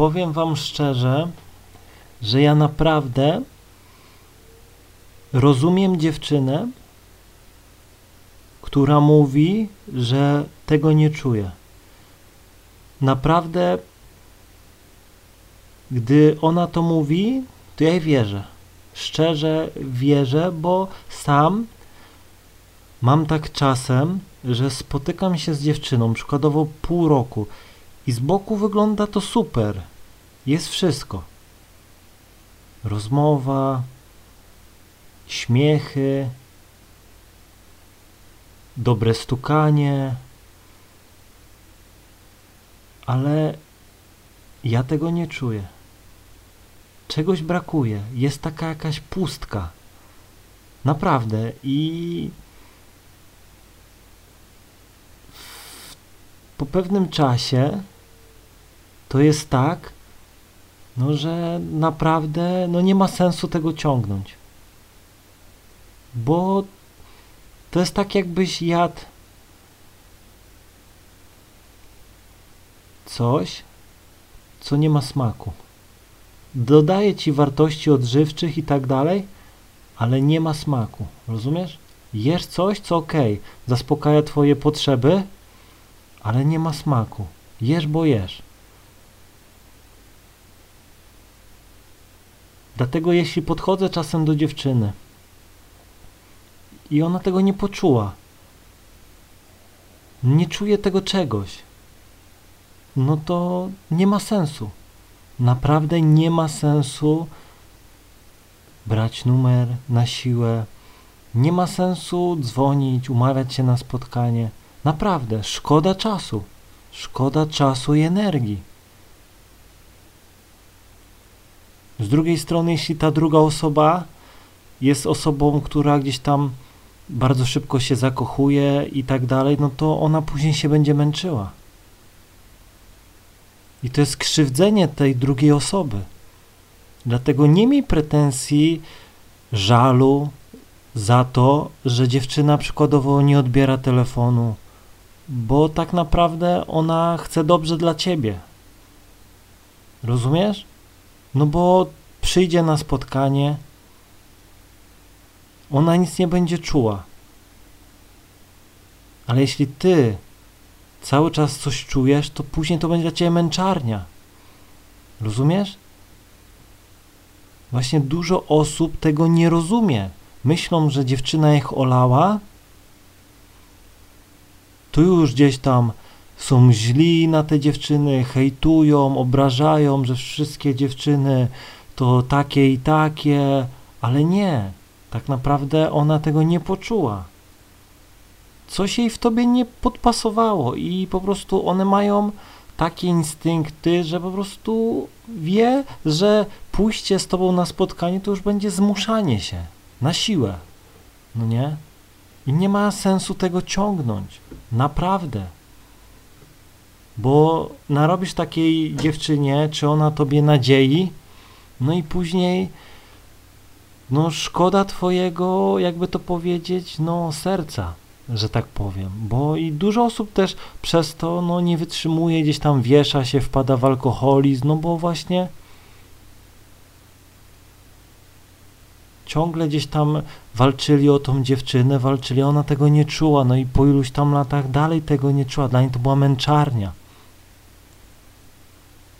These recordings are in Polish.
powiem wam szczerze, że ja naprawdę rozumiem dziewczynę, która mówi, że tego nie czuje. Naprawdę, gdy ona to mówi, to ja jej wierzę. Szczerze wierzę, bo sam mam tak czasem, że spotykam się z dziewczyną, przykładowo pół roku, i z boku wygląda to super. Jest wszystko. Rozmowa, śmiechy, dobre stukanie, ale ja tego nie czuję. Czegoś brakuje. Jest taka jakaś pustka. Naprawdę. I po pewnym czasie to jest tak, no, że naprawdę no, nie ma sensu tego ciągnąć. Bo to jest tak, jakbyś jadł coś, co nie ma smaku. Dodaje ci wartości odżywczych i tak dalej, ale nie ma smaku. Rozumiesz? Jesz coś, co ok, zaspokaja twoje potrzeby, ale nie ma smaku. Jesz, bo jesz. Dlatego jeśli podchodzę czasem do dziewczyny i ona tego nie poczuła, nie czuje tego czegoś, no to nie ma sensu. Naprawdę nie ma sensu brać numer na siłę. Nie ma sensu dzwonić, umawiać się na spotkanie. Naprawdę, szkoda czasu. Szkoda czasu i energii. Z drugiej strony, jeśli ta druga osoba jest osobą, która gdzieś tam bardzo szybko się zakochuje i tak dalej, no to ona później się będzie męczyła. I to jest krzywdzenie tej drugiej osoby. Dlatego nie miej pretensji, żalu za to, że dziewczyna przykładowo nie odbiera telefonu, bo tak naprawdę ona chce dobrze dla ciebie. Rozumiesz? No bo przyjdzie na spotkanie, ona nic nie będzie czuła. Ale jeśli ty cały czas coś czujesz, to później to będzie dla ciebie męczarnia. Rozumiesz? Właśnie dużo osób tego nie rozumie. Myślą, że dziewczyna ich olała, to już gdzieś tam są źli na te dziewczyny, hejtują, obrażają, że wszystkie dziewczyny to takie i takie, ale nie. Tak naprawdę ona tego nie poczuła. Coś jej w tobie nie podpasowało i po prostu one mają takie instynkty, że po prostu wie, że pójście z tobą na spotkanie to już będzie zmuszanie się na siłę. No nie? I nie ma sensu tego ciągnąć. Naprawdę. Bo narobisz takiej dziewczynie, czy ona tobie nadziei, no i później no szkoda twojego, jakby to powiedzieć, no serca, że tak powiem, bo i dużo osób też przez to no nie wytrzymuje, gdzieś tam wiesza się, wpada w alkoholizm, no bo właśnie ciągle gdzieś tam walczyli o tą dziewczynę, walczyli, ona tego nie czuła, no i po iluś tam latach dalej tego nie czuła, dla niej to była męczarnia.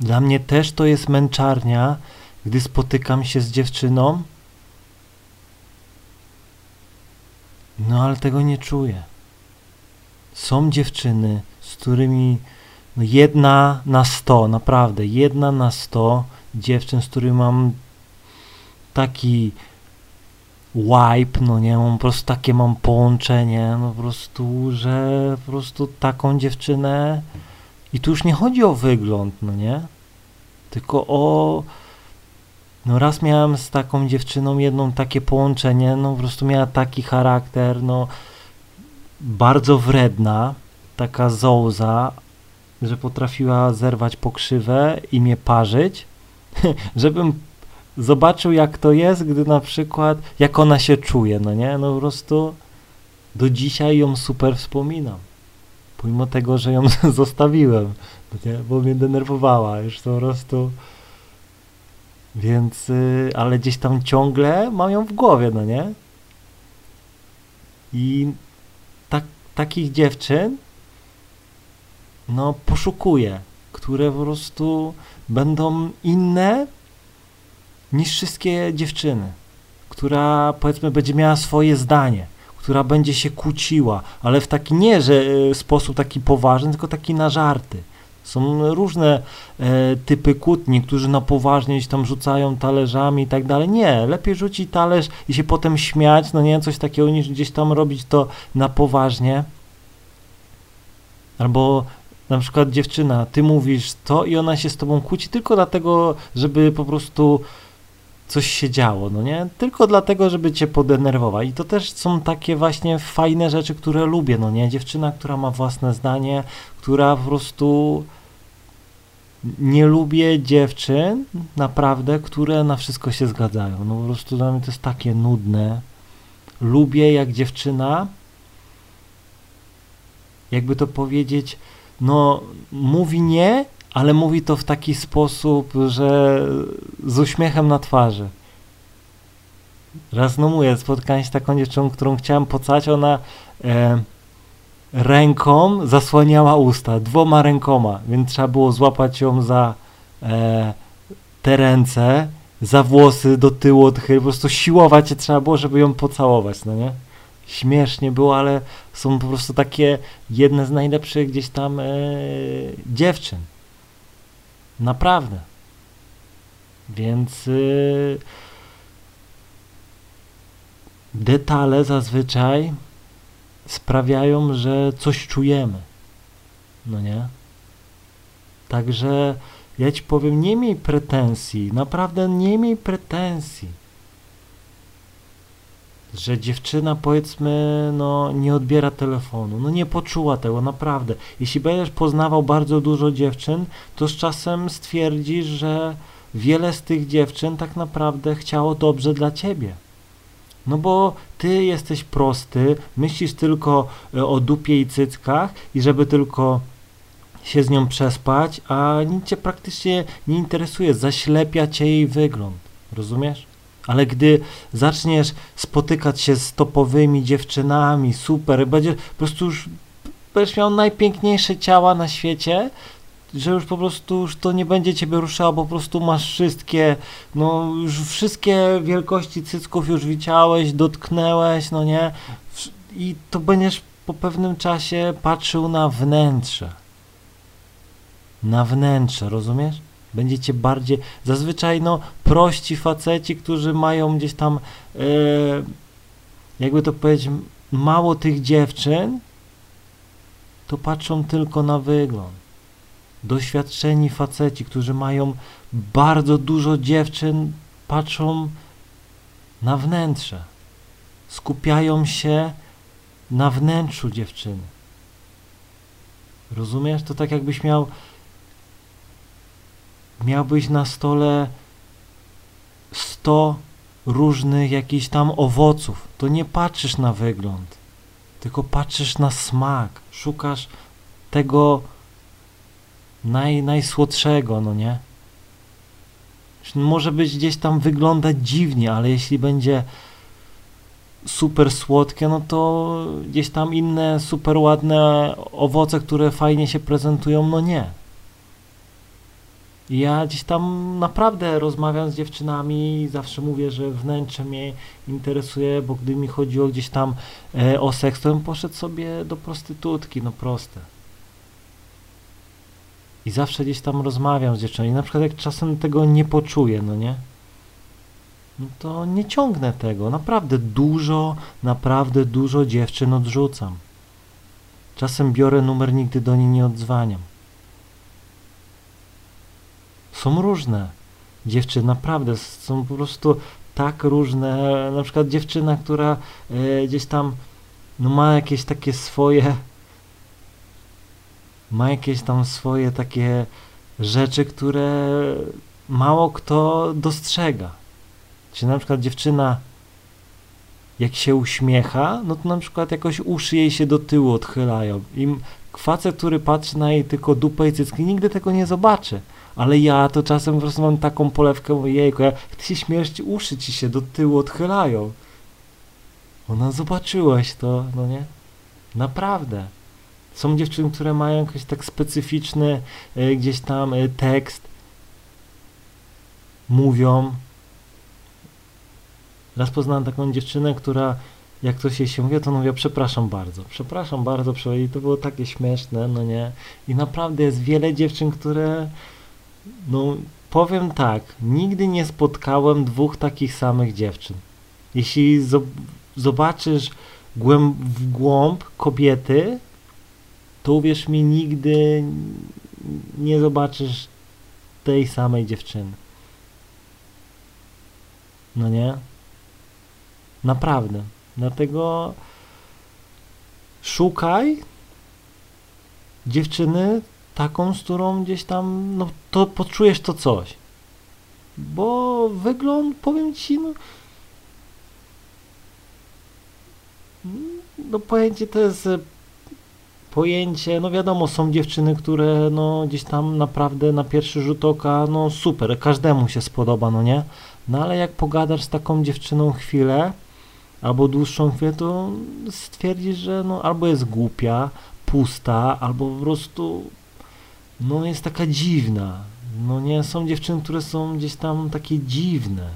Dla mnie też to jest męczarnia, gdy spotykam się z dziewczyną, no ale tego nie czuję. Są dziewczyny, z którymi no jedna na sto, naprawdę, jedna na sto dziewczyn, z którymi mam taki wipe, no nie, mam po prostu takie mam połączenie, no po prostu, że po prostu taką dziewczynę i tu już nie chodzi o wygląd, no nie, tylko o no raz miałem z taką dziewczyną jedną takie połączenie, no po prostu miała taki charakter, no bardzo wredna, taka zołza, że potrafiła zerwać pokrzywę i mnie parzyć, żebym zobaczył jak to jest, gdy na przykład, jak ona się czuje, no nie, no po prostu do dzisiaj ją super wspominam, pomimo tego, że ją zostawiłem, bo mnie denerwowała już po prostu. Więc, y, ale gdzieś tam ciągle mam ją w głowie, no nie? I tak, takich dziewczyn, no, poszukuję, które po prostu będą inne niż wszystkie dziewczyny, która powiedzmy będzie miała swoje zdanie, która będzie się kłóciła, ale w taki nie, że e, sposób taki poważny, tylko taki na żarty. Są różne e, typy kłótni, którzy na poważnie gdzieś tam rzucają talerzami i tak dalej. Nie, lepiej rzucić talerz i się potem śmiać, no nie, coś takiego, niż gdzieś tam robić to na poważnie. Albo na przykład dziewczyna, ty mówisz to i ona się z tobą kłóci tylko dlatego, żeby po prostu coś się działo, no nie? Tylko dlatego, żeby cię podenerwować. I to też są takie właśnie fajne rzeczy, które lubię, no nie? Dziewczyna, która ma własne zdanie, która po prostu nie lubię dziewczyn, naprawdę, które na wszystko się zgadzają. No po prostu dla mnie to jest takie nudne. Lubię jak dziewczyna, jakby to powiedzieć, no mówi nie, ale mówi to w taki sposób, że z uśmiechem na twarzy. Raz no mówię, spotkałem się z taką dziewczyną, którą chciałem pocać, ona e, ręką zasłaniała usta, dwoma rękoma, więc trzeba było złapać ją za e, te ręce, za włosy do tyłu odchylić, po prostu siłować się trzeba było, żeby ją pocałować, no nie? Śmiesznie było, ale są po prostu takie jedne z najlepszych gdzieś tam e, dziewczyn. Naprawdę. Więc yy, detale zazwyczaj sprawiają, że coś czujemy. No nie? Także ja ci powiem, nie miej pretensji, naprawdę nie miej pretensji że dziewczyna powiedzmy no nie odbiera telefonu, no nie poczuła tego, naprawdę. Jeśli będziesz poznawał bardzo dużo dziewczyn, to z czasem stwierdzisz, że wiele z tych dziewczyn tak naprawdę chciało dobrze dla ciebie. No bo ty jesteś prosty, myślisz tylko e, o dupie i cyckach i żeby tylko się z nią przespać, a nic cię praktycznie nie interesuje, zaślepia cię jej wygląd. Rozumiesz? Ale gdy zaczniesz spotykać się z topowymi dziewczynami, super, będziesz po prostu już będziesz miał najpiękniejsze ciała na świecie, że już po prostu już to nie będzie ciebie ruszało, po prostu masz wszystkie, no już wszystkie wielkości cycków już widziałeś, dotknęłeś, no nie? I to będziesz po pewnym czasie patrzył na wnętrze. Na wnętrze, rozumiesz? Będziecie bardziej, zazwyczaj no prości faceci, którzy mają gdzieś tam, e, jakby to powiedzieć, mało tych dziewczyn, to patrzą tylko na wygląd. Doświadczeni faceci, którzy mają bardzo dużo dziewczyn, patrzą na wnętrze. Skupiają się na wnętrzu dziewczyny. Rozumiesz? To tak jakbyś miał miałbyś na stole 100 różnych jakichś tam owoców, to nie patrzysz na wygląd, tylko patrzysz na smak, szukasz tego naj, najsłodszego, no nie? Może być gdzieś tam wyglądać dziwnie, ale jeśli będzie super słodkie, no to gdzieś tam inne super ładne owoce, które fajnie się prezentują, no nie. Ja gdzieś tam naprawdę rozmawiam z dziewczynami zawsze mówię, że wnętrze mnie interesuje, bo gdy mi chodziło gdzieś tam e, o seks, to bym poszedł sobie do prostytutki, no proste. I zawsze gdzieś tam rozmawiam z dziewczynami. Na przykład jak czasem tego nie poczuję, no nie? No to nie ciągnę tego. Naprawdę dużo, naprawdę dużo dziewczyn odrzucam. Czasem biorę numer, nigdy do niej nie odzwaniam. Są różne dziewczyny, naprawdę są po prostu tak różne. Na przykład dziewczyna, która e, gdzieś tam no, ma jakieś takie swoje ma jakieś tam swoje takie rzeczy, które mało kto dostrzega. Czy na przykład dziewczyna jak się uśmiecha, no to na przykład jakoś uszy jej się do tyłu odchylają. I facet, który patrzy na jej tylko dupę i cycki, nigdy tego nie zobaczy. Ale ja to czasem po prostu mam taką polewkę, jejku, jak ty się śmiesz, uszy ci się do tyłu odchylają. Ona zobaczyłaś to, no nie? Naprawdę. Są dziewczyny, które mają jakiś tak specyficzny y, gdzieś tam y, tekst, mówią. Raz poznałem taką dziewczynę, która jak coś jej się mówi, to mówię, przepraszam bardzo, przepraszam bardzo, i to było takie śmieszne, no nie? I naprawdę jest wiele dziewczyn, które, no powiem tak, nigdy nie spotkałem dwóch takich samych dziewczyn. Jeśli zobaczysz głęb, w głąb kobiety, to uwierz mi, nigdy nie zobaczysz tej samej dziewczyny. No nie? Naprawdę. Dlatego szukaj dziewczyny taką, z którą gdzieś tam, no to poczujesz to coś. Bo wygląd, powiem ci, no, no pojęcie to jest e, pojęcie, no wiadomo, są dziewczyny, które no gdzieś tam naprawdę na pierwszy rzut oka, no super, każdemu się spodoba, no nie? No ale jak pogadasz z taką dziewczyną chwilę, albo dłuższą chwilę, to stwierdzisz, że no albo jest głupia, pusta, albo po prostu no jest taka dziwna. No nie, są dziewczyny, które są gdzieś tam takie dziwne.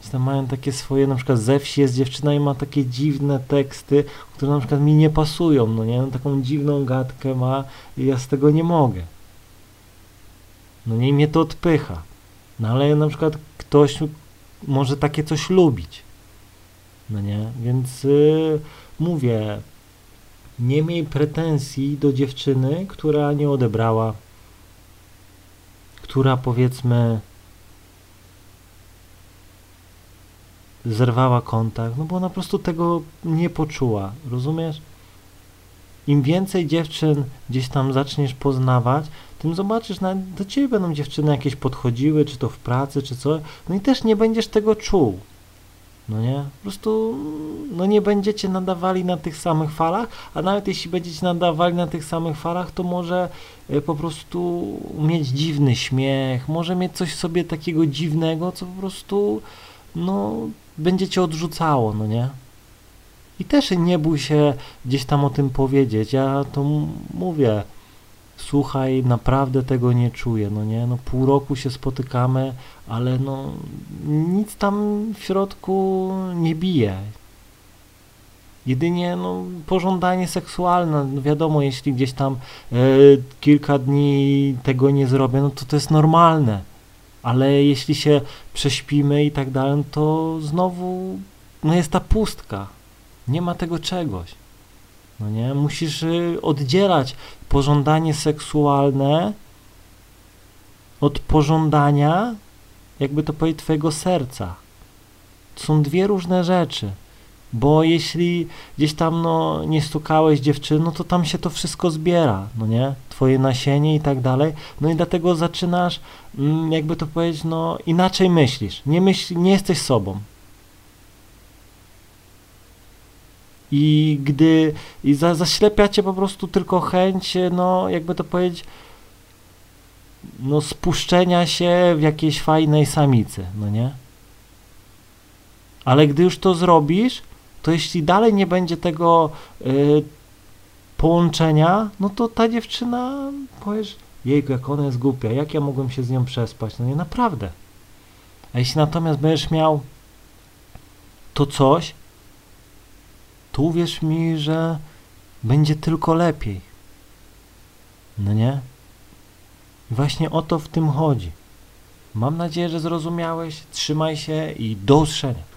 Gdzieś tam mają takie swoje, na przykład ze wsi jest dziewczyna i ma takie dziwne teksty, które na przykład mi nie pasują, no nie, no, taką dziwną gadkę ma i ja z tego nie mogę. No nie, mnie to odpycha. No ale na przykład ktoś może takie coś lubić. No nie, więc yy, mówię, nie miej pretensji do dziewczyny, która nie odebrała, która powiedzmy zerwała kontakt, no bo ona po prostu tego nie poczuła, rozumiesz? Im więcej dziewczyn gdzieś tam zaczniesz poznawać, tym zobaczysz, na, do ciebie będą dziewczyny jakieś podchodziły, czy to w pracy, czy co, no i też nie będziesz tego czuł. No nie? Po prostu no nie będziecie nadawali na tych samych falach, a nawet jeśli będziecie nadawali na tych samych falach, to może e, po prostu mieć dziwny śmiech, może mieć coś sobie takiego dziwnego, co po prostu no będziecie odrzucało, no nie? I też nie bój się gdzieś tam o tym powiedzieć. Ja to mówię, słuchaj, naprawdę tego nie czuję, no nie, no pół roku się spotykamy, ale no nic tam w środku nie bije. Jedynie no, pożądanie seksualne, no wiadomo, jeśli gdzieś tam e, kilka dni tego nie zrobię, no to to jest normalne. Ale jeśli się prześpimy i tak dalej, no to znowu no jest ta pustka. Nie ma tego czegoś. No nie? Musisz y, oddzielać pożądanie seksualne od pożądania, jakby to powiedzieć, twojego serca. To są dwie różne rzeczy. Bo jeśli gdzieś tam no, nie stukałeś dziewczyny, no to tam się to wszystko zbiera, no nie? Twoje nasienie i tak dalej. No i dlatego zaczynasz, mm, jakby to powiedzieć, no inaczej myślisz. Nie, myśl, nie jesteś sobą. I gdy i za, zaślepiacie po prostu tylko chęć, no jakby to powiedzieć, no spuszczenia się w jakiejś fajnej samicy, no nie? Ale gdy już to zrobisz, to jeśli dalej nie będzie tego y, połączenia, no to ta dziewczyna, powiesz, jejku, jak ona jest głupia, jak ja mogłem się z nią przespać? No nie, naprawdę. A jeśli natomiast będziesz miał to coś, to uwierz mi, że będzie tylko lepiej. No nie? Właśnie o to w tym chodzi. Mam nadzieję, że zrozumiałeś. Trzymaj się i do usłyszenia.